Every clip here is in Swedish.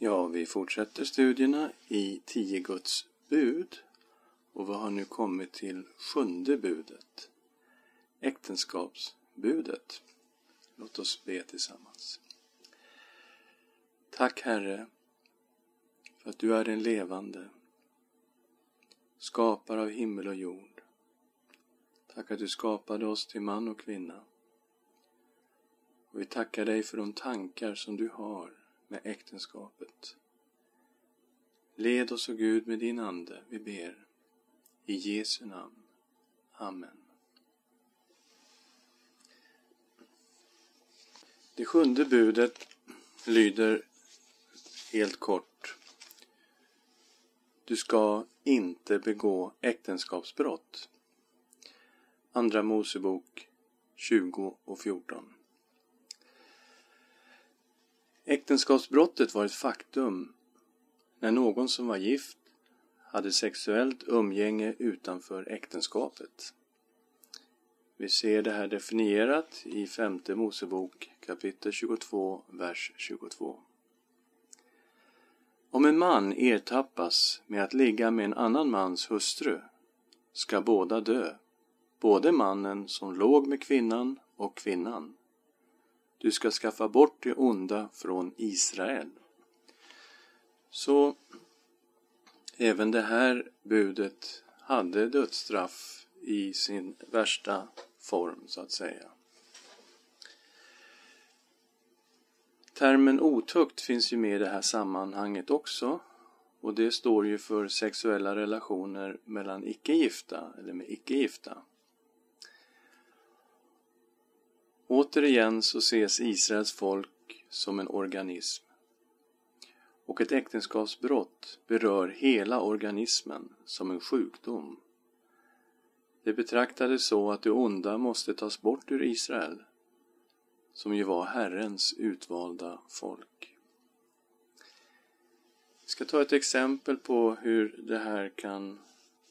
Ja, vi fortsätter studierna i tio Guds bud och vi har nu kommit till sjunde budet, äktenskapsbudet. Låt oss be tillsammans. Tack Herre för att du är den levande, skapare av himmel och jord. Tack att du skapade oss till man och kvinna. Och vi tackar dig för de tankar som du har med äktenskapet. Led oss, o Gud, med din Ande, vi ber. I Jesu namn. Amen. Det sjunde budet lyder helt kort. Du ska inte begå äktenskapsbrott. Andra Mosebok 20 och 14. Äktenskapsbrottet var ett faktum när någon som var gift hade sexuellt umgänge utanför äktenskapet. Vi ser det här definierat i femte Mosebok kapitel 22, vers 22. Om en man ertappas med att ligga med en annan mans hustru ska båda dö, både mannen som låg med kvinnan och kvinnan. Du ska skaffa bort det onda från Israel. Så även det här budet hade dödsstraff i sin värsta form, så att säga. Termen otukt finns ju med i det här sammanhanget också och det står ju för sexuella relationer mellan icke-gifta eller med icke-gifta. Återigen så ses Israels folk som en organism. Och ett äktenskapsbrott berör hela organismen som en sjukdom. Det betraktades så att det onda måste tas bort ur Israel, som ju var Herrens utvalda folk. Vi ska ta ett exempel på hur det här kan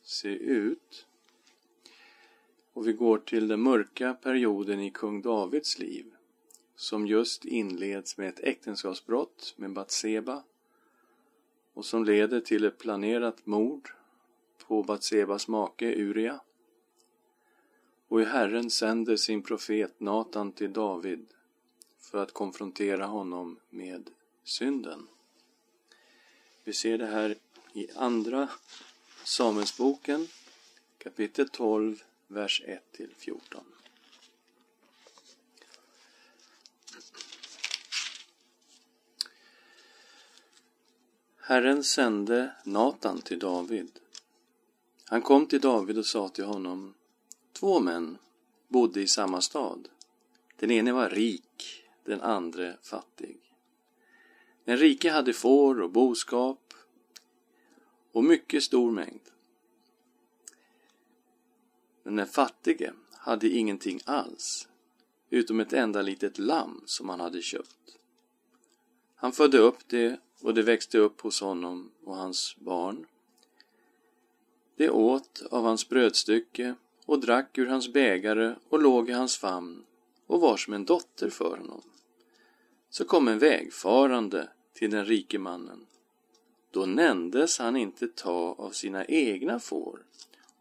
se ut. Och vi går till den mörka perioden i kung Davids liv som just inleds med ett äktenskapsbrott med Batseba och som leder till ett planerat mord på Batsebas make Uria. Och Herren sänder sin profet Natan till David för att konfrontera honom med synden. Vi ser det här i Andra Samuelsboken kapitel 12 vers 1 till 14. Herren sände Natan till David. Han kom till David och sa till honom Två män bodde i samma stad. Den ene var rik, den andra fattig. Den rike hade får och boskap och mycket stor mängd. Men den fattige hade ingenting alls, utom ett enda litet lamm som han hade köpt. Han födde upp det och det växte upp hos honom och hans barn. Det åt av hans brödstycke och drack ur hans bägare och låg i hans famn och var som en dotter för honom. Så kom en vägfarande till den rike mannen. Då nämndes han inte ta av sina egna får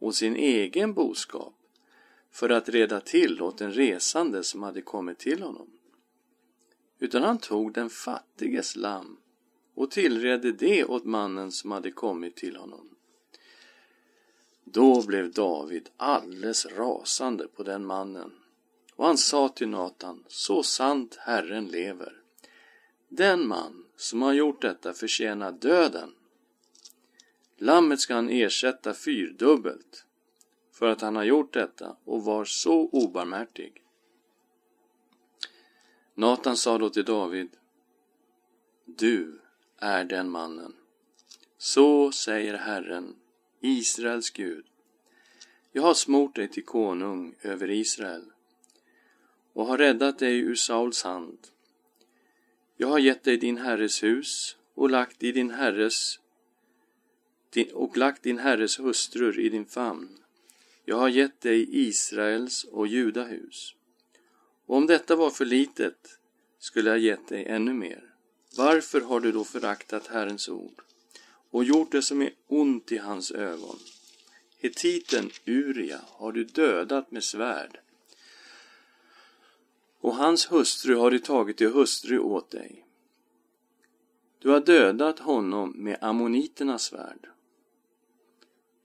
och sin egen boskap för att reda till åt den resande som hade kommit till honom. Utan han tog den fattiges lamm och tillredde det åt mannen som hade kommit till honom. Då blev David alldeles rasande på den mannen och han sa till Natan, så sant Herren lever. Den man som har gjort detta förtjänar döden. Lammet ska han ersätta fyrdubbelt för att han har gjort detta och var så obarmhärtig. Natan sa då till David Du är den mannen. Så säger Herren, Israels Gud. Jag har smort dig till konung över Israel och har räddat dig ur Sauls hand. Jag har gett dig din herres hus och lagt i din herres och lagt din herres hustrur i din famn. Jag har gett dig Israels och Judahus. Och om detta var för litet skulle jag gett dig ännu mer. Varför har du då föraktat Herrens ord och gjort det som är ont i hans ögon? Hetiten Uria har du dödat med svärd och hans hustru har du tagit till hustru åt dig. Du har dödat honom med ammoniternas svärd.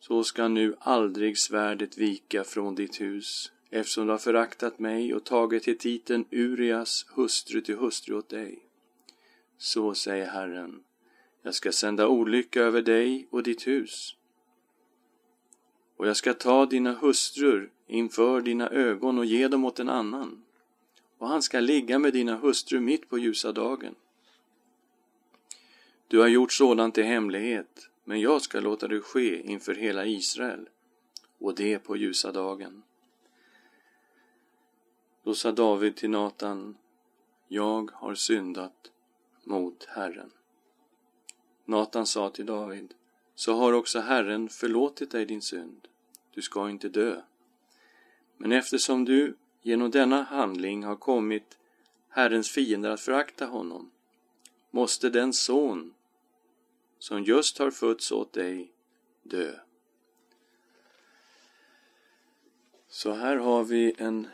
Så ska nu aldrig svärdet vika från ditt hus, eftersom du har föraktat mig och tagit hetiten Urias hustru till hustru åt dig. Så säger Herren, jag ska sända olycka över dig och ditt hus. Och jag ska ta dina hustrur inför dina ögon och ge dem åt en annan, och han ska ligga med dina hustrur mitt på ljusa dagen. Du har gjort sådant i hemlighet, men jag ska låta det ske inför hela Israel, och det på ljusa dagen. Då sa David till Natan, jag har syndat mot Herren. Natan sa till David, så har också Herren förlåtit dig din synd. Du ska inte dö. Men eftersom du genom denna handling har kommit Herrens fiender att förakta honom, måste den son som just har fötts åt dig dö. Så här har vi en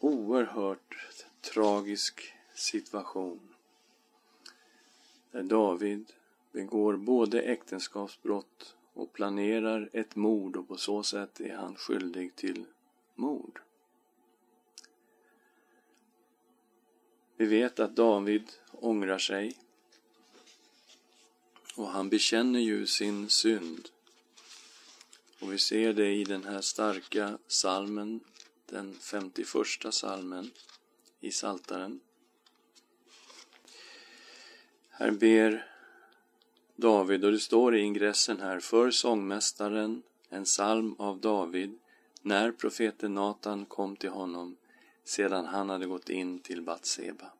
oerhört tragisk situation. Där David begår både äktenskapsbrott och planerar ett mord och på så sätt är han skyldig till mord. Vi vet att David ångrar sig och han bekänner ju sin synd. Och vi ser det i den här starka salmen, den 51 salmen i Saltaren. Här ber David, och det står i ingressen här, för sångmästaren, en psalm av David, när profeten Natan kom till honom sedan han hade gått in till Batseba.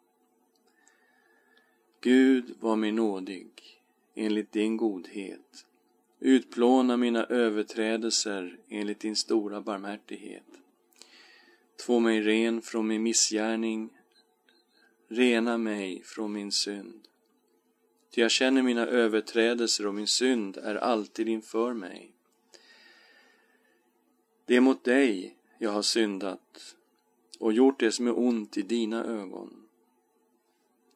Gud var mig nådig enligt din godhet. Utplåna mina överträdelser enligt din stora barmhärtighet. Två mig ren från min missgärning, rena mig från min synd. Ty jag känner mina överträdelser och min synd är alltid inför mig. Det är mot dig jag har syndat och gjort det som är ont i dina ögon.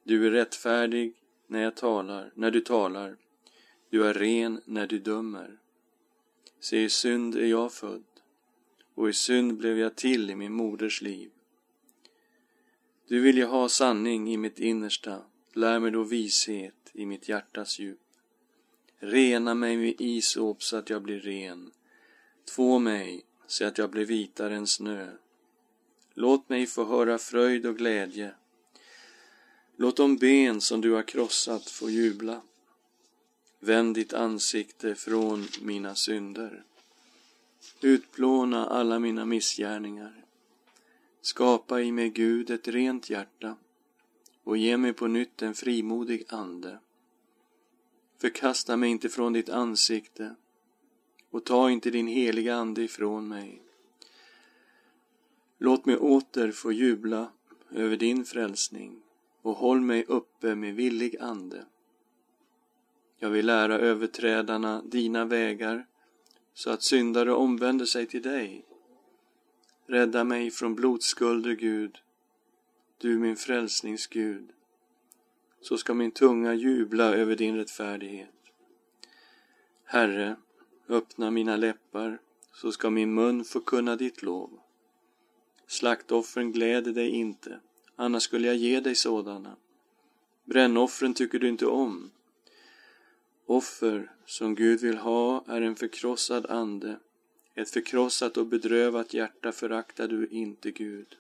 Du är rättfärdig när jag talar, när du talar. Du är ren när du dömer. Se, i synd är jag född och i synd blev jag till i min moders liv. Du vill jag ha sanning i mitt innersta, lär mig då vishet i mitt hjärtas djup. Rena mig med isop så att jag blir ren. Två mig så att jag blir vitare än snö. Låt mig få höra fröjd och glädje Låt de ben som du har krossat få jubla. Vänd ditt ansikte från mina synder. Utplåna alla mina missgärningar. Skapa i mig, Gud, ett rent hjärta och ge mig på nytt en frimodig ande. Förkasta mig inte från ditt ansikte och ta inte din heliga Ande ifrån mig. Låt mig åter få jubla över din frälsning och håll mig uppe med villig ande. Jag vill lära överträdarna dina vägar så att syndare omvänder sig till dig. Rädda mig från blodskulder, Gud, du min frälsningsgud. Så ska min tunga jubla över din rättfärdighet. Herre, öppna mina läppar, så ska min mun förkunna ditt lov. Slaktoffren gläder dig inte, annars skulle jag ge dig sådana. Brännoffren tycker du inte om. Offer som Gud vill ha är en förkrossad ande. Ett förkrossat och bedrövat hjärta föraktar du inte, Gud.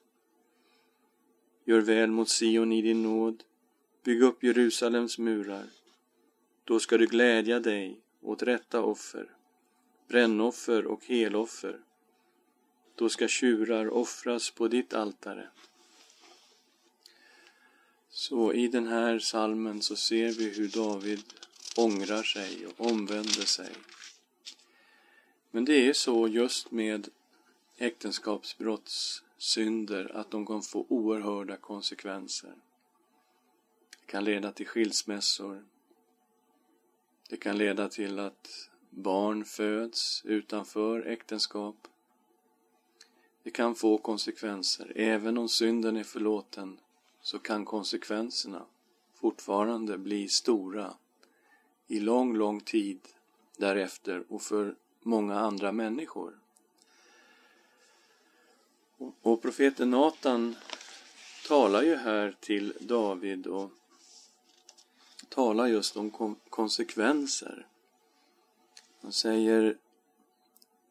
Gör väl mot Sion i din nåd. Bygg upp Jerusalems murar. Då ska du glädja dig åt rätta offer, brännoffer och heloffer. Då ska tjurar offras på ditt altare. Så i den här salmen så ser vi hur David ångrar sig och omvänder sig. Men det är så just med äktenskapsbrottssynder att de kan få oerhörda konsekvenser. Det kan leda till skilsmässor. Det kan leda till att barn föds utanför äktenskap. Det kan få konsekvenser. Även om synden är förlåten så kan konsekvenserna fortfarande bli stora i lång, lång tid därefter och för många andra människor. Och profeten Natan talar ju här till David och talar just om konsekvenser. Han säger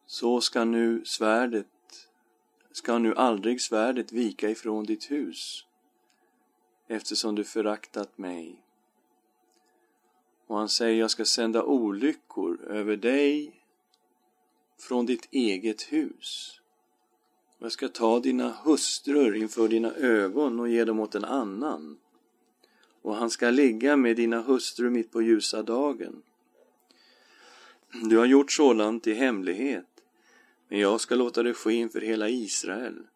Så ska nu svärdet, ska nu aldrig svärdet vika ifrån ditt hus eftersom du föraktat mig. Och han säger, jag ska sända olyckor över dig från ditt eget hus. Och jag ska ta dina hustrur inför dina ögon och ge dem åt en annan. Och han ska ligga med dina hustrur mitt på ljusa dagen. Du har gjort sådant i hemlighet, men jag ska låta det ske inför hela Israel,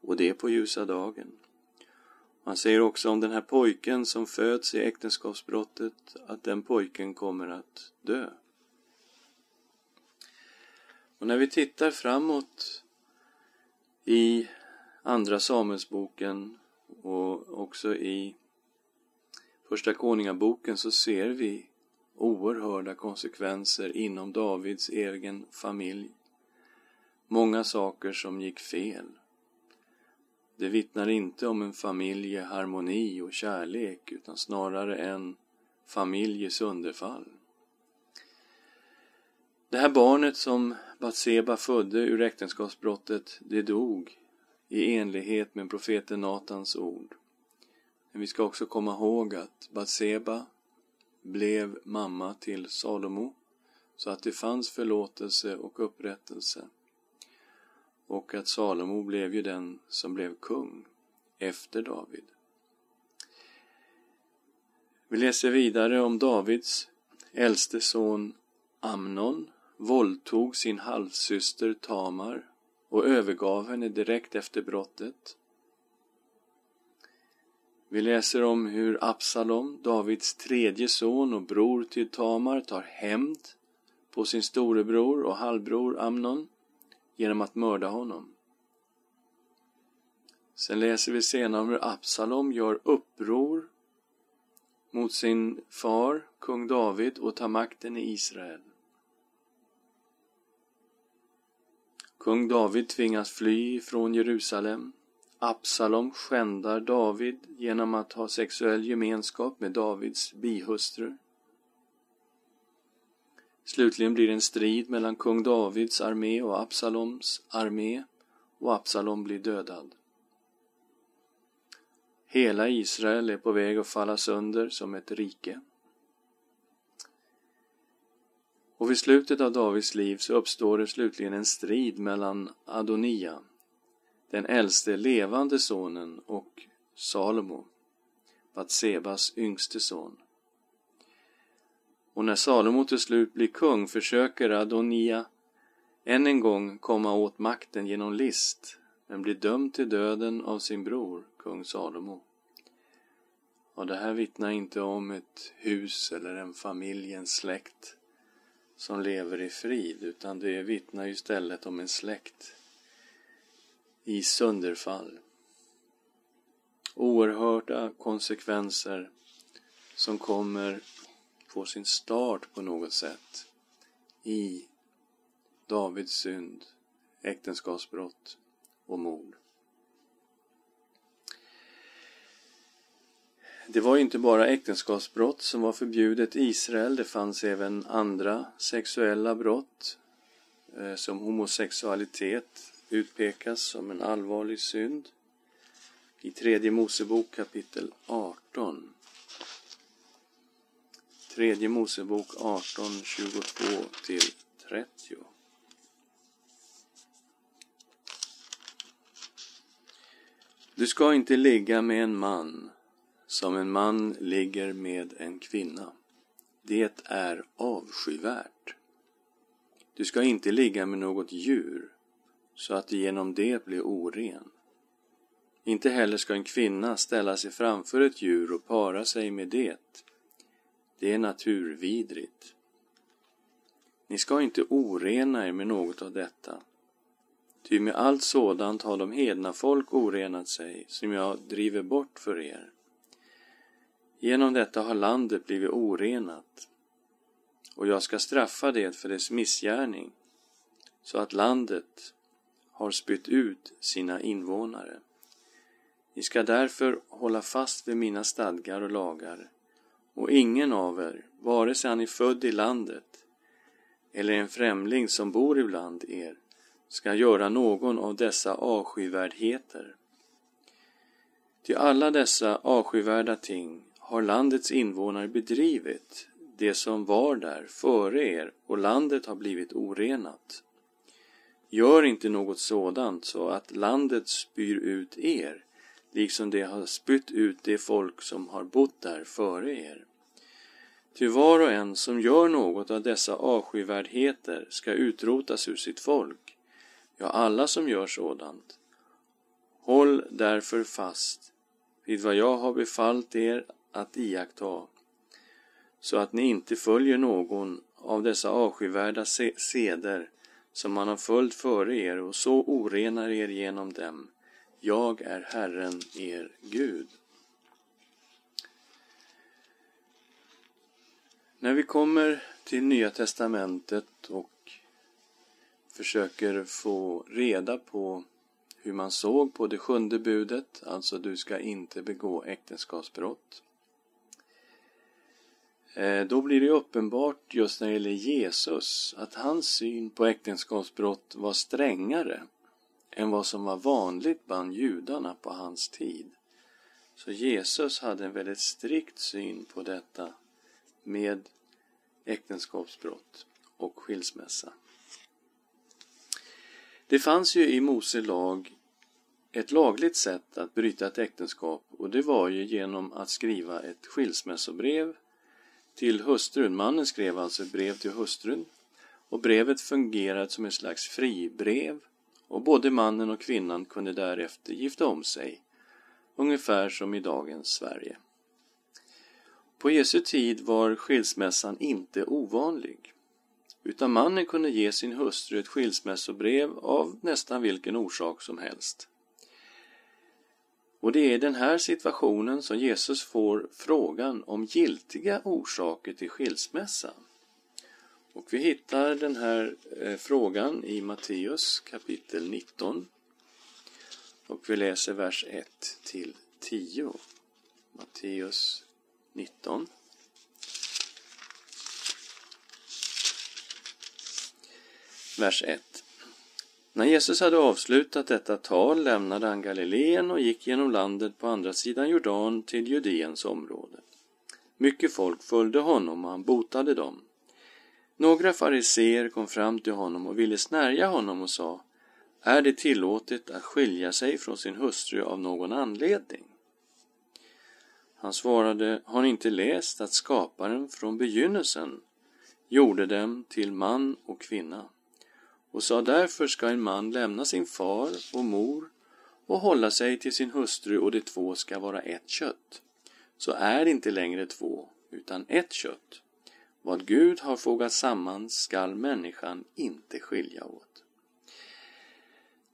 och det på ljusa dagen. Man säger också om den här pojken som föds i äktenskapsbrottet att den pojken kommer att dö. Och när vi tittar framåt i Andra Samuelsboken och också i Första Konungaboken så ser vi oerhörda konsekvenser inom Davids egen familj. Många saker som gick fel. Det vittnar inte om en familjeharmoni och kärlek utan snarare en familjes sönderfall. Det här barnet som Batseba födde ur äktenskapsbrottet, det dog i enlighet med profeten Natans ord. Men vi ska också komma ihåg att Batseba blev mamma till Salomo så att det fanns förlåtelse och upprättelse och att Salomo blev ju den som blev kung efter David. Vi läser vidare om Davids äldste son Amnon våldtog sin halvsyster Tamar och övergav henne direkt efter brottet. Vi läser om hur Absalom, Davids tredje son och bror till Tamar, tar hämnd på sin storebror och halvbror Amnon genom att mörda honom. Sen läser vi senare om hur Absalom gör uppror mot sin far, kung David, och tar makten i Israel. Kung David tvingas fly från Jerusalem. Absalom skändar David genom att ha sexuell gemenskap med Davids bihustru. Slutligen blir det en strid mellan kung Davids armé och Absaloms armé och Absalom blir dödad. Hela Israel är på väg att falla sönder som ett rike. Och vid slutet av Davids liv så uppstår det slutligen en strid mellan Adonia, den äldste levande sonen, och Salomo, Batsebas yngste son. Och när Salomo till slut blir kung försöker Adonia än en gång komma åt makten genom list, men blir dömd till döden av sin bror, kung Salomo. Och det här vittnar inte om ett hus eller en familj, en släkt som lever i frid, utan det vittnar istället om en släkt i sönderfall. Oerhörda konsekvenser som kommer få sin start på något sätt i Davids synd, äktenskapsbrott och mord. Det var inte bara äktenskapsbrott som var förbjudet i Israel, det fanns även andra sexuella brott eh, som homosexualitet utpekas som en allvarlig synd. I tredje Mosebok kapitel 18 Tredje Mosebok 18, 22 till 30. Du ska inte ligga med en man som en man ligger med en kvinna. Det är avskyvärt. Du ska inte ligga med något djur så att du genom det blir oren. Inte heller ska en kvinna ställa sig framför ett djur och para sig med det. Det är naturvidrigt. Ni ska inte orena er med något av detta. Ty med allt sådant har de hedna folk orenat sig, som jag driver bort för er. Genom detta har landet blivit orenat, och jag ska straffa det för dess missgärning, så att landet har spytt ut sina invånare. Ni ska därför hålla fast vid mina stadgar och lagar, och ingen av er, vare sig han är född i landet eller en främling som bor ibland er, ska göra någon av dessa avskyvärdheter. Till alla dessa avskyvärda ting har landets invånare bedrivit det som var där före er och landet har blivit orenat. Gör inte något sådant så att landet spyr ut er, liksom det har spytt ut det folk som har bott där före er. Ty var och en som gör något av dessa avskyvärdheter ska utrotas ur sitt folk, ja, alla som gör sådant. Håll därför fast vid vad jag har befallt er att iaktta, så att ni inte följer någon av dessa avskyvärda seder som man har följt före er och så orenar er genom dem. Jag är Herren, er Gud. När vi kommer till Nya Testamentet och försöker få reda på hur man såg på det sjunde budet, alltså du ska inte begå äktenskapsbrott. Eh, då blir det uppenbart just när det gäller Jesus att hans syn på äktenskapsbrott var strängare än vad som var vanligt bland judarna på hans tid. Så Jesus hade en väldigt strikt syn på detta med äktenskapsbrott och skilsmässa. Det fanns ju i Mose lag ett lagligt sätt att bryta ett äktenskap och det var ju genom att skriva ett skilsmässobrev till hustrun. Mannen skrev alltså ett brev till hustrun och brevet fungerade som ett slags fribrev och både mannen och kvinnan kunde därefter gifta om sig, ungefär som i dagens Sverige. På Jesu tid var skilsmässan inte ovanlig, utan mannen kunde ge sin hustru ett skilsmässobrev av nästan vilken orsak som helst. Och det är i den här situationen som Jesus får frågan om giltiga orsaker till skilsmässa. Och vi hittar den här eh, frågan i Matteus kapitel 19. Och vi läser vers 1 till 10. Matteus 19. Vers 1. När Jesus hade avslutat detta tal lämnade han Galileen och gick genom landet på andra sidan Jordan till Judeens område. Mycket folk följde honom och han botade dem. Några fariseer kom fram till honom och ville snärja honom och sa Är det tillåtet att skilja sig från sin hustru av någon anledning? Han svarade, har ni inte läst att skaparen från begynnelsen gjorde dem till man och kvinna? och sa därför ska en man lämna sin far och mor och hålla sig till sin hustru och de två ska vara ett kött. Så är det inte längre två, utan ett kött. Vad Gud har fogat samman skall människan inte skilja åt.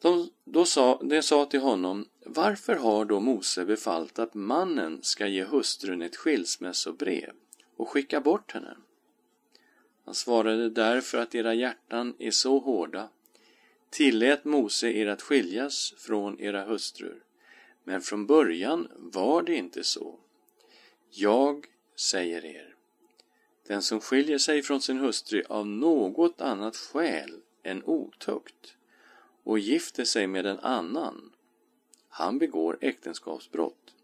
De, då sa, de sa till honom, varför har då Mose befallt att mannen ska ge hustrun ett skilsmässobrev och skicka bort henne? Han svarade därför att era hjärtan är så hårda. Tillät Mose er att skiljas från era hustrur, men från början var det inte så. Jag säger er, den som skiljer sig från sin hustru av något annat skäl än otukt och gifter sig med en annan, han begår äktenskapsbrott.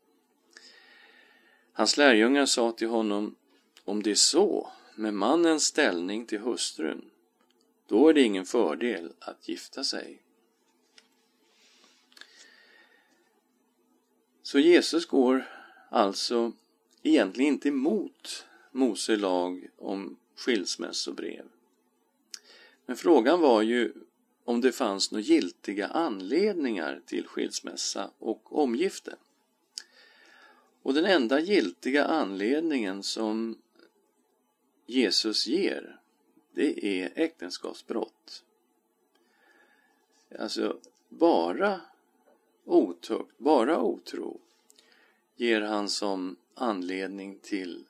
Hans lärjungar sa till honom, om det är så, med mannens ställning till hustrun, då är det ingen fördel att gifta sig. Så Jesus går alltså egentligen inte emot Mose lag om skilsmässobrev. Men frågan var ju om det fanns några giltiga anledningar till skilsmässa och omgifte. Och den enda giltiga anledningen som Jesus ger, det är äktenskapsbrott. Alltså, bara otukt, bara otro ger han som anledning till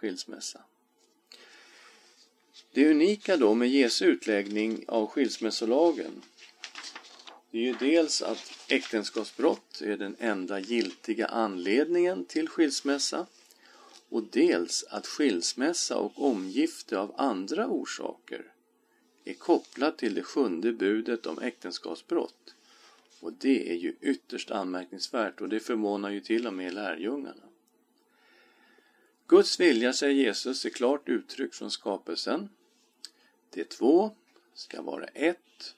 skilsmässa. Det unika då med Jesu utläggning av skilsmässolagen det är ju dels att äktenskapsbrott är den enda giltiga anledningen till skilsmässa och dels att skilsmässa och omgifte av andra orsaker är kopplat till det sjunde budet om äktenskapsbrott. Och det är ju ytterst anmärkningsvärt och det förvånar ju till och med lärjungarna. Guds vilja, säger Jesus, är klart uttryckt från skapelsen. De två ska vara ett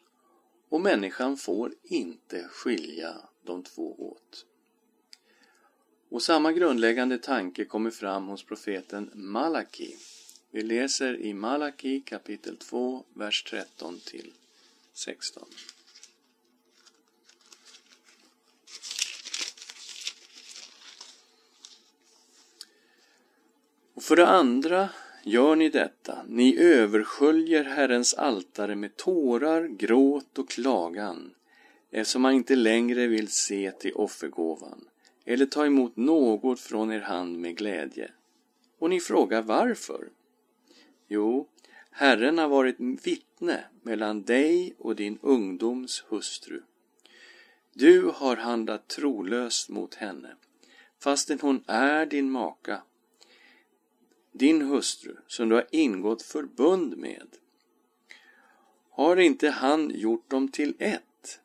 och människan får inte skilja de två åt. Och samma grundläggande tanke kommer fram hos profeten Malaki. Vi läser i Malaki kapitel 2, vers 13 till 16. Och för det andra gör ni detta, ni översköljer Herrens altare med tårar, gråt och klagan, eftersom han inte längre vill se till offergåvan eller ta emot något från er hand med glädje. Och ni frågar varför? Jo, Herren har varit vittne mellan dig och din ungdoms hustru. Du har handlat trolöst mot henne, fastän hon är din maka din hustru, som du har ingått förbund med, har inte han gjort dem till ett?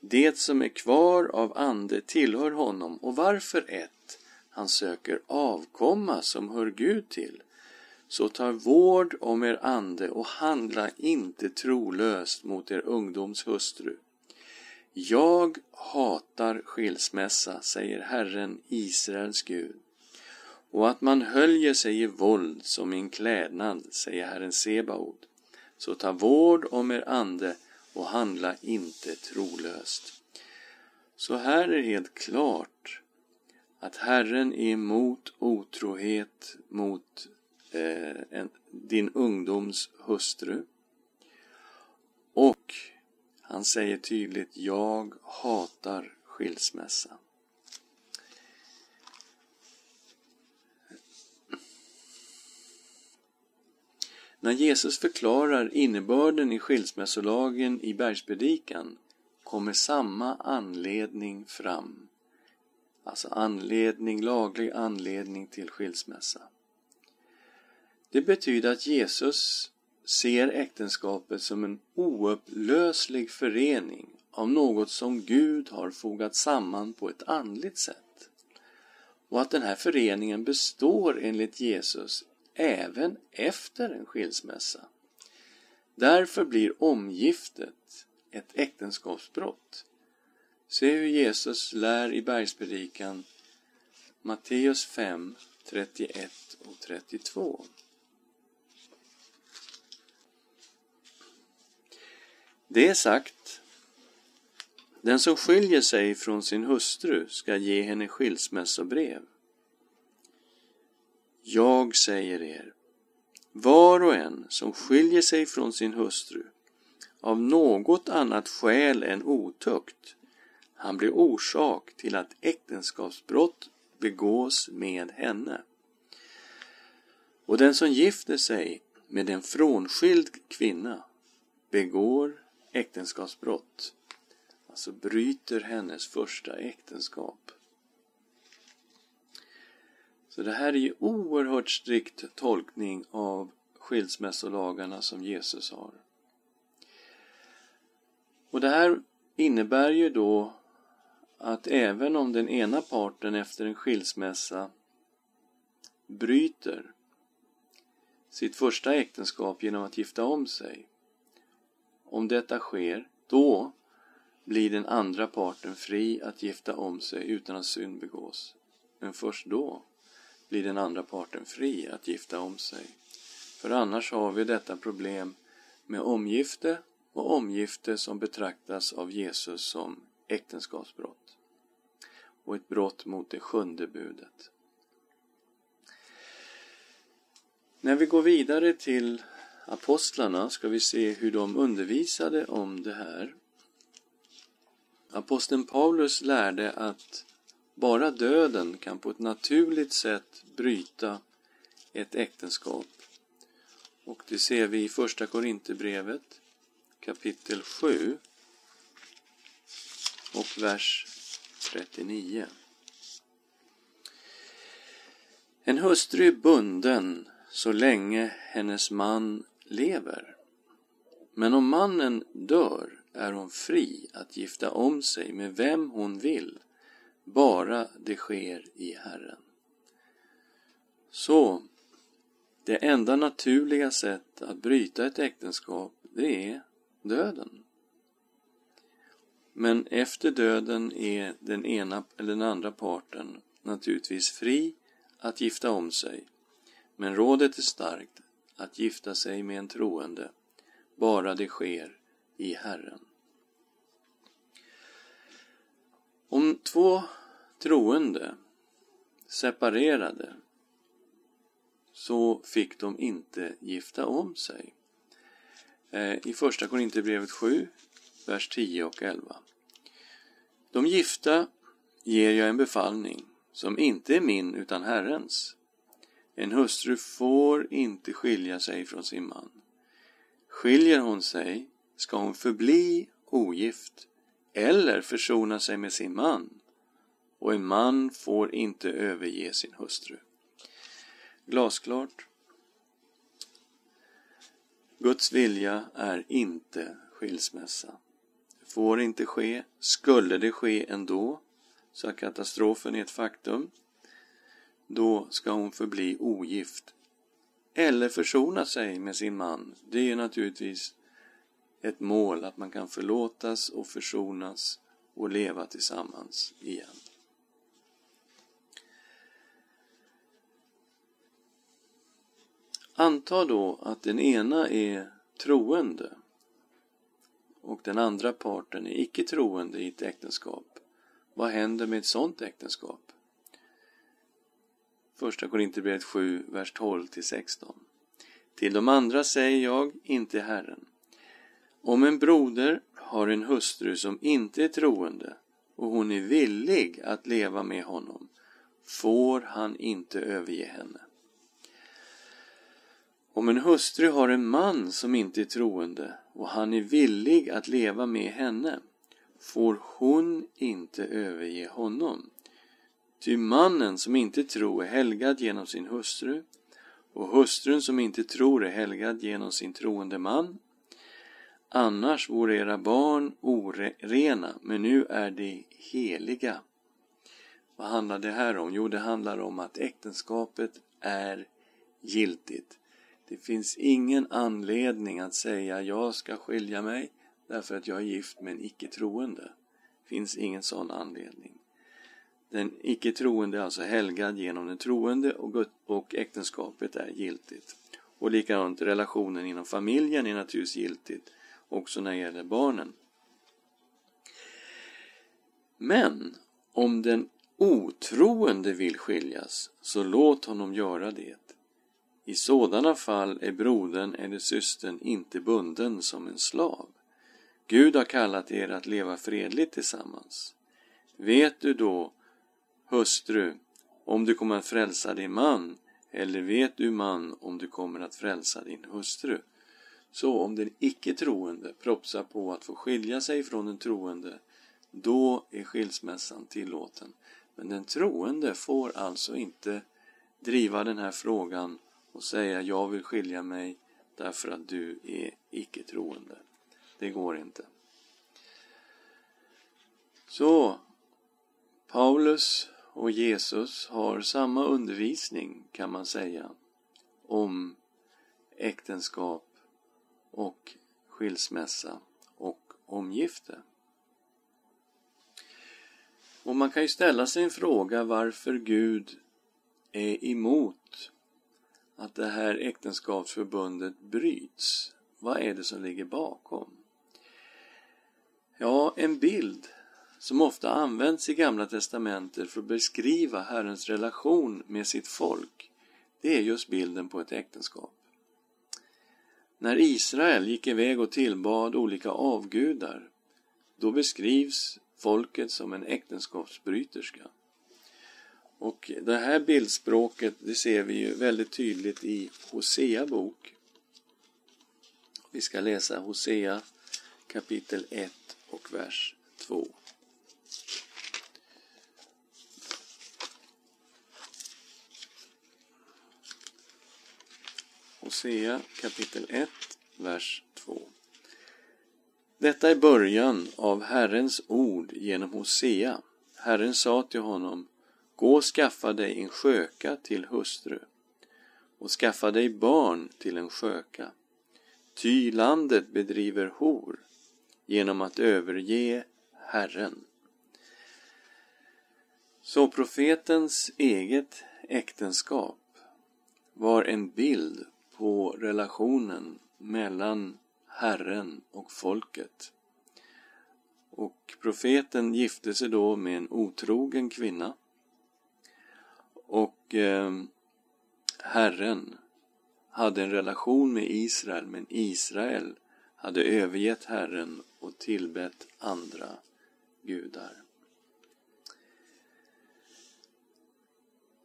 Det som är kvar av ande tillhör honom, och varför ett? Han söker avkomma som hör Gud till. Så ta vård om er ande och handla inte trolöst mot er ungdoms hustru. Jag hatar skilsmässa, säger Herren, Israels Gud och att man höljer sig i våld som i en klädnad, säger Herren Sebaod. Så ta vård om er ande och handla inte trolöst. Så här är helt klart att Herren är emot otrohet mot eh, en, din ungdoms hustru. Och han säger tydligt, jag hatar skilsmässa. När Jesus förklarar innebörden i skilsmässolagen i bergspredikan kommer samma anledning fram. Alltså anledning, laglig anledning till skilsmässa. Det betyder att Jesus ser äktenskapet som en oupplöslig förening av något som Gud har fogat samman på ett andligt sätt. Och att den här föreningen består enligt Jesus även efter en skilsmässa. Därför blir omgiftet ett äktenskapsbrott. Se hur Jesus lär i bergspredikan Matteus 5, 31 och 32. Det är sagt, den som skiljer sig från sin hustru ska ge henne skilsmässobrev. Jag säger er, var och en som skiljer sig från sin hustru av något annat skäl än otukt, han blir orsak till att äktenskapsbrott begås med henne. Och den som gifter sig med en frånskild kvinna begår äktenskapsbrott, alltså bryter hennes första äktenskap. Så det här är ju oerhört strikt tolkning av skilsmässolagarna som Jesus har. Och det här innebär ju då att även om den ena parten efter en skilsmässa bryter sitt första äktenskap genom att gifta om sig. Om detta sker, då blir den andra parten fri att gifta om sig utan att synd begås. Men först då blir den andra parten fri att gifta om sig. För annars har vi detta problem med omgifte och omgifte som betraktas av Jesus som äktenskapsbrott och ett brott mot det sjunde budet. När vi går vidare till apostlarna ska vi se hur de undervisade om det här. Aposteln Paulus lärde att bara döden kan på ett naturligt sätt bryta ett äktenskap. Och det ser vi i Första Korinthierbrevet kapitel 7 och vers 39. En hustru är bunden så länge hennes man lever. Men om mannen dör är hon fri att gifta om sig med vem hon vill, bara det sker i Herren. Så, det enda naturliga sätt att bryta ett äktenskap, det är döden. Men efter döden är den ena eller den andra parten naturligtvis fri att gifta om sig. Men rådet är starkt att gifta sig med en troende, bara det sker i Herren. Om två troende separerade så fick de inte gifta om sig. Eh, I Första Korinthierbrevet 7, vers 10 och 11. De gifta ger jag en befallning som inte är min utan Herrens. En hustru får inte skilja sig från sin man. Skiljer hon sig ska hon förbli ogift eller försona sig med sin man och en man får inte överge sin hustru. Glasklart. Guds vilja är inte skilsmässa. Det får inte ske. Skulle det ske ändå, så att katastrofen är ett faktum, då ska hon förbli ogift. Eller försona sig med sin man. Det är naturligtvis ett mål att man kan förlåtas och försonas och leva tillsammans igen. Anta då att den ena är troende och den andra parten är icke troende i ett äktenskap. Vad händer med ett sådant äktenskap? Första Korinthierbrevet 7, vers 12-16. Till de andra säger jag, inte Herren. Om en broder har en hustru som inte är troende och hon är villig att leva med honom, får han inte överge henne. Om en hustru har en man som inte är troende och han är villig att leva med henne, får hon inte överge honom. Ty mannen som inte tror är helgad genom sin hustru och hustrun som inte tror är helgad genom sin troende man. Annars vore era barn orena, men nu är de heliga. Vad handlar det här om? Jo, det handlar om att äktenskapet är giltigt. Det finns ingen anledning att säga jag ska skilja mig därför att jag är gift med en icke-troende. Det finns ingen sån anledning. Den icke-troende är alltså helgad genom den troende och, och äktenskapet är giltigt. Och likadant relationen inom familjen är naturligtvis giltigt också när det gäller barnen. Men om den otroende vill skiljas, så låt honom göra det. I sådana fall är brodern eller systern inte bunden som en slav. Gud har kallat er att leva fredligt tillsammans. Vet du då, hustru, om du kommer att frälsa din man, eller vet du man om du kommer att frälsa din hustru? Så om den icke-troende propsar på att få skilja sig från den troende, då är skilsmässan tillåten. Men den troende får alltså inte driva den här frågan och säga jag vill skilja mig därför att du är icke-troende. Det går inte. Så, Paulus och Jesus har samma undervisning kan man säga om äktenskap och skilsmässa och omgifte. Och man kan ju ställa sig en fråga varför Gud är emot att det här äktenskapsförbundet bryts. Vad är det som ligger bakom? Ja, en bild som ofta används i Gamla Testamentet för att beskriva Herrens relation med sitt folk, det är just bilden på ett äktenskap. När Israel gick iväg och tillbad olika avgudar, då beskrivs folket som en äktenskapsbryterska. Och det här bildspråket, det ser vi ju väldigt tydligt i Hosea bok. Vi ska läsa Hosea kapitel 1 och vers 2. Hosea kapitel 1, vers 2. Detta är början av Herrens ord genom Hosea. Herren sa till honom, Gå och skaffa dig en sköka till hustru och skaffa dig barn till en sköka. Ty landet bedriver hor genom att överge Herren. Så profetens eget äktenskap var en bild på relationen mellan Herren och folket. Och profeten gifte sig då med en otrogen kvinna. Och eh, Herren hade en relation med Israel, men Israel hade övergett Herren och tillbett andra gudar.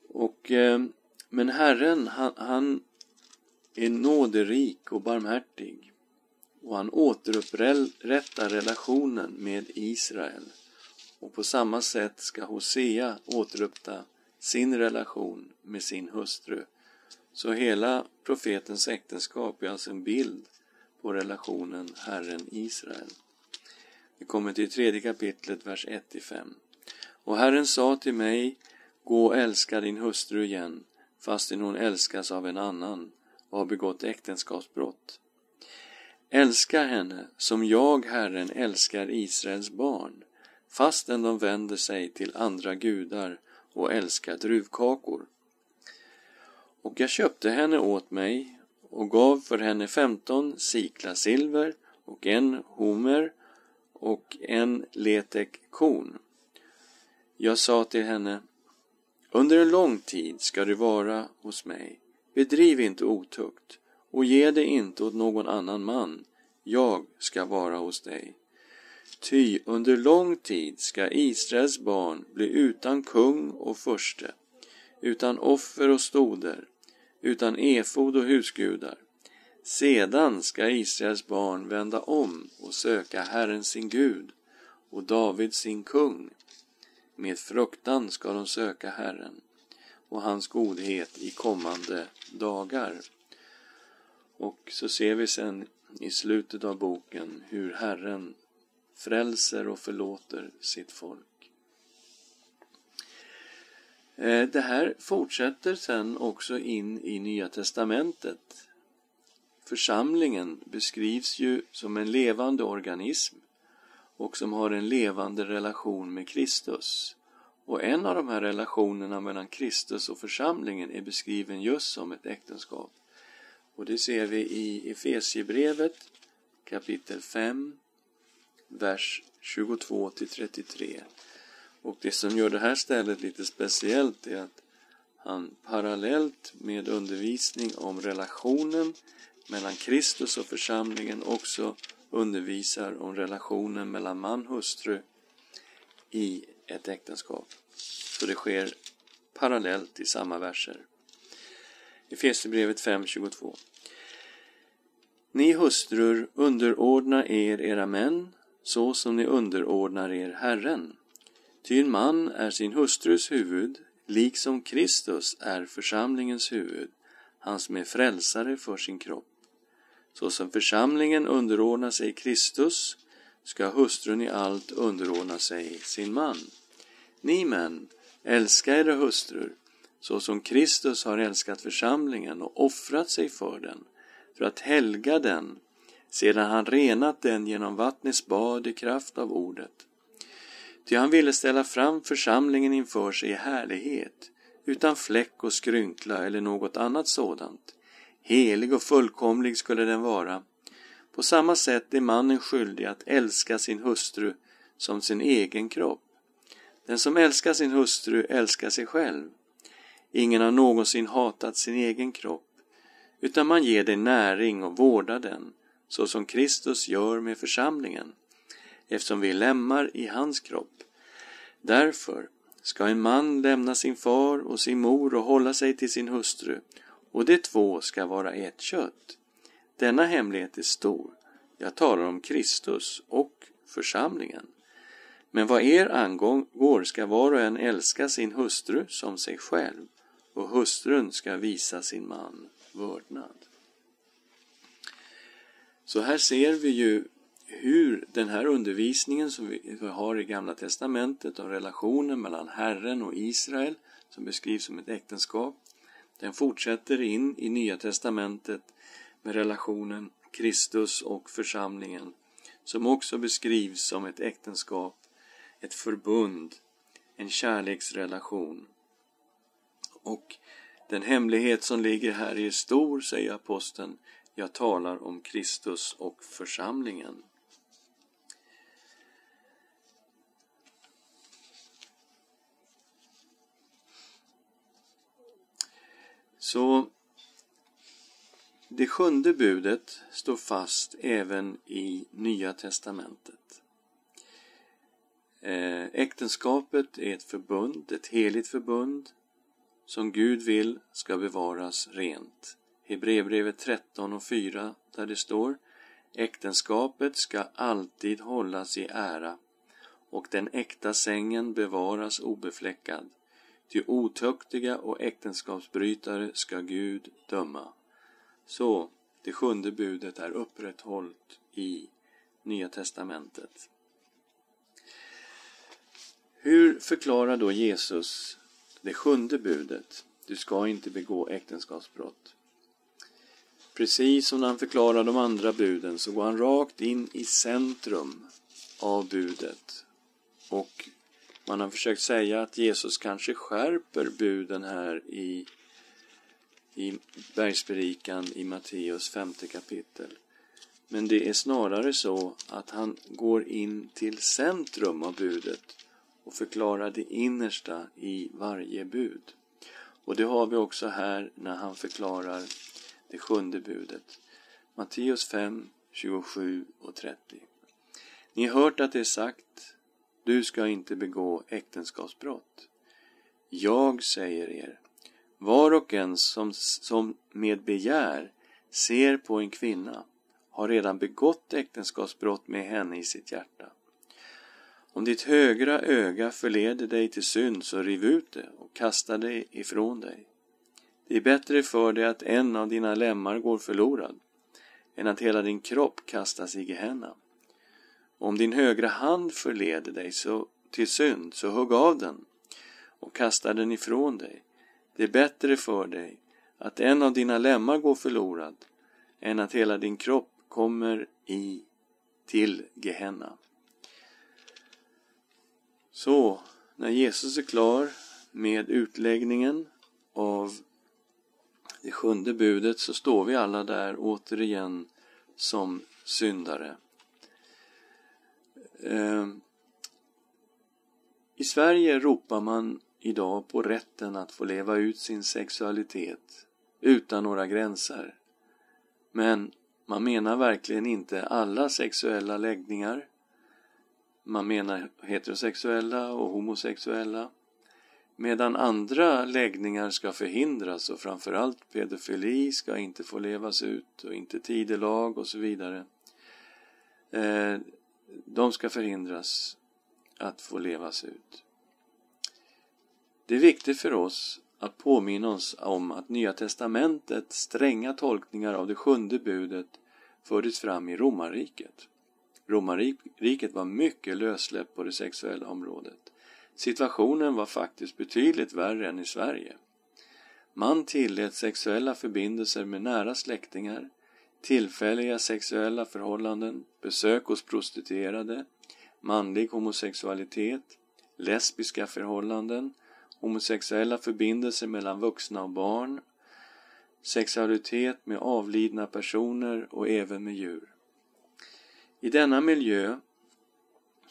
Och, eh, men Herren, han, han är nåderik och barmhärtig och han återupprättar relationen med Israel. Och på samma sätt ska Hosea återuppta sin relation med sin hustru. Så hela profetens äktenskap är alltså en bild på relationen Herren-Israel. Vi kommer till tredje kapitlet, vers 1-5. Och Herren sa till mig, gå och älska din hustru igen, fastän hon älskas av en annan och har begått äktenskapsbrott. Älska henne som jag, Herren, älskar Israels barn, fastän de vänder sig till andra gudar och älskar druvkakor. Och jag köpte henne åt mig och gav för henne femton sikla silver och en homer och en letek korn. Jag sa till henne, under en lång tid ska du vara hos mig Bedriv inte otukt och ge det inte åt någon annan man. Jag ska vara hos dig. Ty under lång tid ska Israels barn bli utan kung och förste, utan offer och stoder, utan efod och husgudar. Sedan ska Israels barn vända om och söka Herren sin Gud och David sin kung. Med fruktan ska de söka Herren och hans godhet i kommande dagar. Och så ser vi sen i slutet av boken hur Herren frälser och förlåter sitt folk. Eh, det här fortsätter sen också in i Nya Testamentet. Församlingen beskrivs ju som en levande organism och som har en levande relation med Kristus. Och en av de här relationerna mellan Kristus och församlingen är beskriven just som ett äktenskap. Och det ser vi i Efesiebrevet kapitel 5, vers 22 till 33. Och det som gör det här stället lite speciellt är att han parallellt med undervisning om relationen mellan Kristus och församlingen också undervisar om relationen mellan man och hustru i ett äktenskap. Så det sker parallellt i samma verser. Efesierbrevet 5.22 Ni hustrur underordna er era män så som ni underordnar er Herren. Ty en man är sin hustrus huvud, liksom Kristus är församlingens huvud, han som är frälsare för sin kropp. Så som församlingen underordnar sig Kristus ska hustrun i allt underordna sig sin man. Ni män, älska era hustrur, så som Kristus har älskat församlingen och offrat sig för den, för att helga den, sedan han renat den genom vattnets bad i kraft av ordet. Ty han ville ställa fram församlingen inför sig i härlighet, utan fläck och skrynkla eller något annat sådant. Helig och fullkomlig skulle den vara, På samma sätt är mannen skyldig att älska sin hustru som sin egen kropp. Den som älskar sin hustru älskar sig själv. Ingen har någonsin hatat sin egen kropp, utan man ger den näring och vårdar den, så som Kristus gör med församlingen, eftersom vi lämmar i hans kropp. Därför ska en man lämna sin far och sin mor och hålla sig till sin hustru, och de två ska vara ett kött. Denna hemlighet är stor. Jag talar om Kristus och församlingen. Men vad er angår ska var och en älska sin hustru som sig själv och hustrun ska visa sin man vördnad. Så här ser vi ju hur den här undervisningen som vi har i Gamla Testamentet om relationen mellan Herren och Israel, som beskrivs som ett äktenskap, den fortsätter in i Nya Testamentet med relationen Kristus och församlingen, som också beskrivs som ett äktenskap, ett förbund, en kärleksrelation. Och den hemlighet som ligger här är stor, säger aposteln. Jag talar om Kristus och församlingen. Så det sjunde budet står fast även i Nya testamentet. Eh, äktenskapet är ett förbund, ett heligt förbund som Gud vill ska bevaras rent. Hebreerbrevet 13 och 4 där det står Äktenskapet ska alltid hållas i ära och den äkta sängen bevaras obefläckad. Ty otuktiga och äktenskapsbrytare ska Gud döma. Så, det sjunde budet är upprätthållt i Nya testamentet. Hur förklarar då Jesus det sjunde budet? Du ska inte begå äktenskapsbrott. Precis som när han förklarar de andra buden så går han rakt in i centrum av budet. Och man har försökt säga att Jesus kanske skärper buden här i i bergspredikan i Matteus femte kapitel. Men det är snarare så att han går in till centrum av budet och förklarar det innersta i varje bud. Och det har vi också här när han förklarar det sjunde budet. Matteus 5, 27 och 30. Ni har hört att det är sagt, du ska inte begå äktenskapsbrott. Jag säger er, var och en som, som med begär ser på en kvinna har redan begått äktenskapsbrott med henne i sitt hjärta. Om ditt högra öga förleder dig till synd, så riv ut det och kasta det ifrån dig. Det är bättre för dig att en av dina lemmar går förlorad, än att hela din kropp kastas i Gehenna. Om din högra hand förleder dig så, till synd, så hugg av den och kasta den ifrån dig. Det är bättre för dig att en av dina lemmar går förlorad än att hela din kropp kommer i till Gehenna. Så, när Jesus är klar med utläggningen av det sjunde budet så står vi alla där återigen som syndare. Ehm, I Sverige ropar man idag på rätten att få leva ut sin sexualitet utan några gränser. Men man menar verkligen inte alla sexuella läggningar. Man menar heterosexuella och homosexuella. Medan andra läggningar ska förhindras och framförallt pedofili ska inte få levas ut och inte tidelag och så vidare. Eh, de ska förhindras att få levas ut. Det är viktigt för oss att påminna oss om att Nya testamentets stränga tolkningar av det sjunde budet fördes fram i romarriket. Romarriket var mycket lössläppt på det sexuella området. Situationen var faktiskt betydligt värre än i Sverige. Man tillät sexuella förbindelser med nära släktingar, tillfälliga sexuella förhållanden, besök hos prostituerade, manlig homosexualitet, lesbiska förhållanden, homosexuella förbindelser mellan vuxna och barn, sexualitet med avlidna personer och även med djur. I denna miljö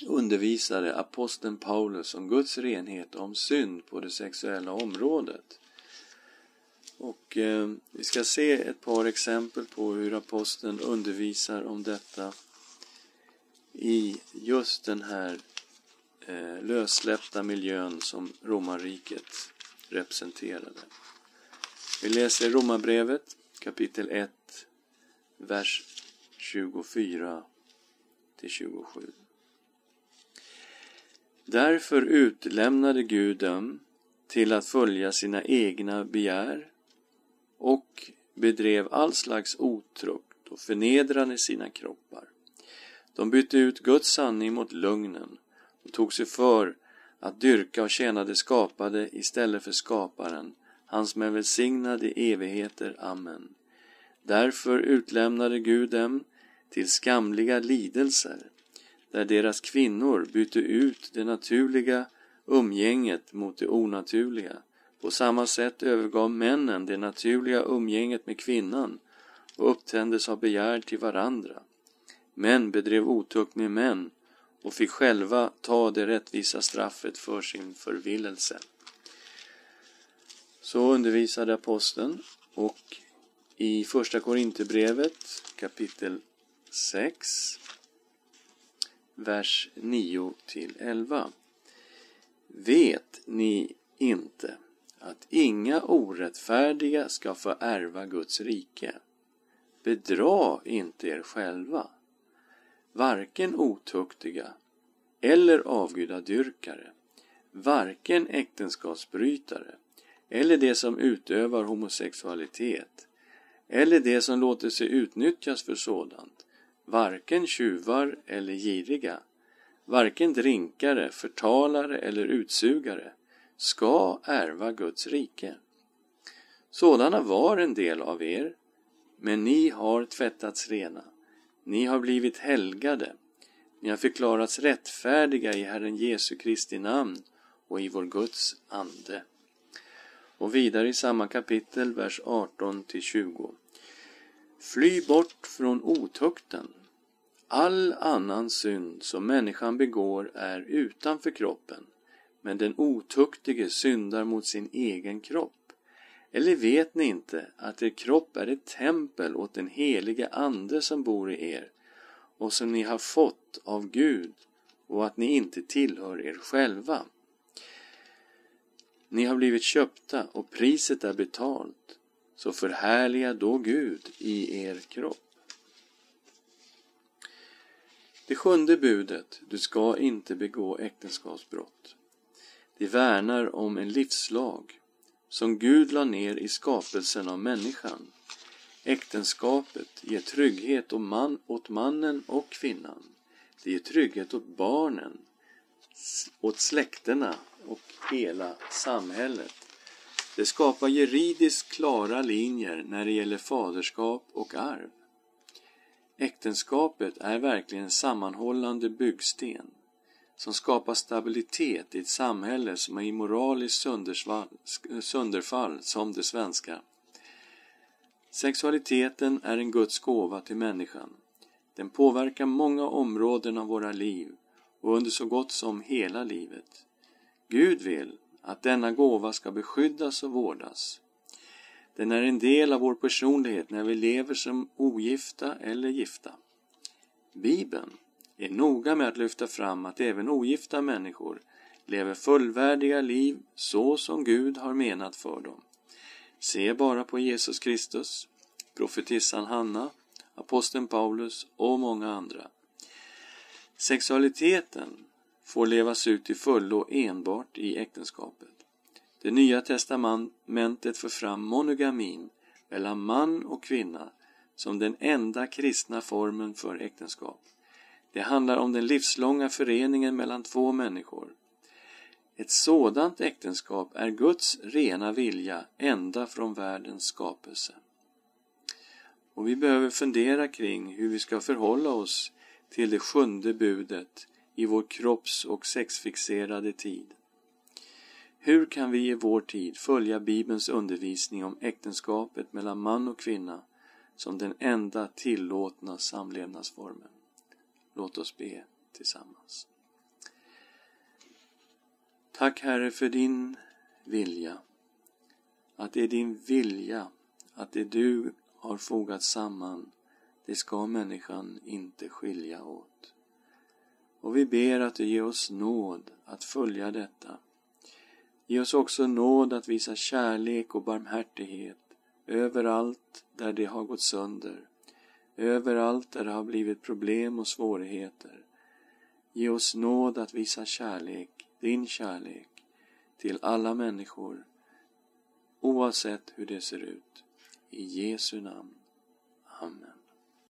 undervisade aposteln Paulus om Guds renhet och om synd på det sexuella området. Och eh, vi ska se ett par exempel på hur aposteln undervisar om detta i just den här eh, lössläppta miljön som romarriket representerade. Vi läser Romarbrevet kapitel 1, vers 24 27. Därför utlämnade Gud dem till att följa sina egna begär och bedrev all slags otukt och förnedrande sina kroppar. De bytte ut Guds sanning mot lögnen och tog sig för att dyrka och tjäna det skapade istället för skaparen, han som är välsignad i evigheter. Amen. Därför utlämnade Gud dem till skamliga lidelser, där deras kvinnor bytte ut det naturliga umgänget mot det onaturliga. På samma sätt övergav männen det naturliga umgänget med kvinnan och upptändes av begär till varandra. Män bedrev otukt med män och fick själva ta det rättvisa straffet för sin förvillelse. Så undervisade aposteln och i Första Korinthierbrevet kapitel 6 vers 9 till 11. Vet ni inte att inga orättfärdiga ska få ärva Guds rike? Bedra inte er själva varken otuktiga eller avgudadyrkare, varken äktenskapsbrytare eller de som utövar homosexualitet eller de som låter sig utnyttjas för sådant, varken tjuvar eller giriga, varken drinkare, förtalare eller utsugare, ska ärva Guds rike. Sådana var en del av er, men ni har tvättats rena. Ni har blivit helgade. Ni har förklarats rättfärdiga i Herren Jesu Kristi namn och i vår Guds ande. Och vidare i samma kapitel, vers 18-20. Fly bort från otukten. All annan synd som människan begår är utanför kroppen, men den otuktige syndar mot sin egen kropp. Eller vet ni inte att er kropp är ett tempel åt den helige Ande som bor i er och som ni har fått av Gud och att ni inte tillhör er själva? Ni har blivit köpta och priset är betalt, så förhärliga då Gud i er kropp. Det sjunde budet, du ska inte begå äktenskapsbrott. Det värnar om en livslag som Gud la ner i skapelsen av människan. Äktenskapet ger trygghet åt, man, åt mannen och kvinnan. Det ger trygghet åt barnen, åt släkterna och hela samhället. Det skapar juridiskt klara linjer när det gäller faderskap och arv. Äktenskapet är verkligen en sammanhållande byggsten som skapar stabilitet i ett samhälle som är i moraliskt sönderfall som det svenska. Sexualiteten är en Guds gåva till människan. Den påverkar många områden av våra liv och under så gott som hela livet. Gud vill att denna gåva ska beskyddas och vårdas. Den är en del av vår personlighet när vi lever som ogifta eller gifta. Bibeln är noga med att lyfta fram att även ogifta människor lever fullvärdiga liv så som Gud har menat för dem. Se bara på Jesus Kristus, profetissan Hanna, aposteln Paulus och många andra. Sexualiteten får levas ut till fullo enbart i äktenskapet. Det nya testamentet för fram monogamin mellan man och kvinna som den enda kristna formen för äktenskap. Det handlar om den livslånga föreningen mellan två människor. Ett sådant äktenskap är Guds rena vilja ända från världens skapelse. Och vi behöver fundera kring hur vi ska förhålla oss till det sjunde budet i vår kropps och sexfixerade tid. Hur kan vi i vår tid följa Bibelns undervisning om äktenskapet mellan man och kvinna som den enda tillåtna samlevnadsformen? Låt oss be tillsammans. Tack Herre för din vilja. Att det är din vilja, att det du har fogat samman, det ska människan inte skilja åt. Och vi ber att du ger oss nåd att följa detta. Ge oss också nåd att visa kärlek och barmhärtighet överallt där det har gått sönder, överallt där det har blivit problem och svårigheter. Ge oss nåd att visa kärlek, din kärlek, till alla människor, oavsett hur det ser ut. I Jesu namn. Amen.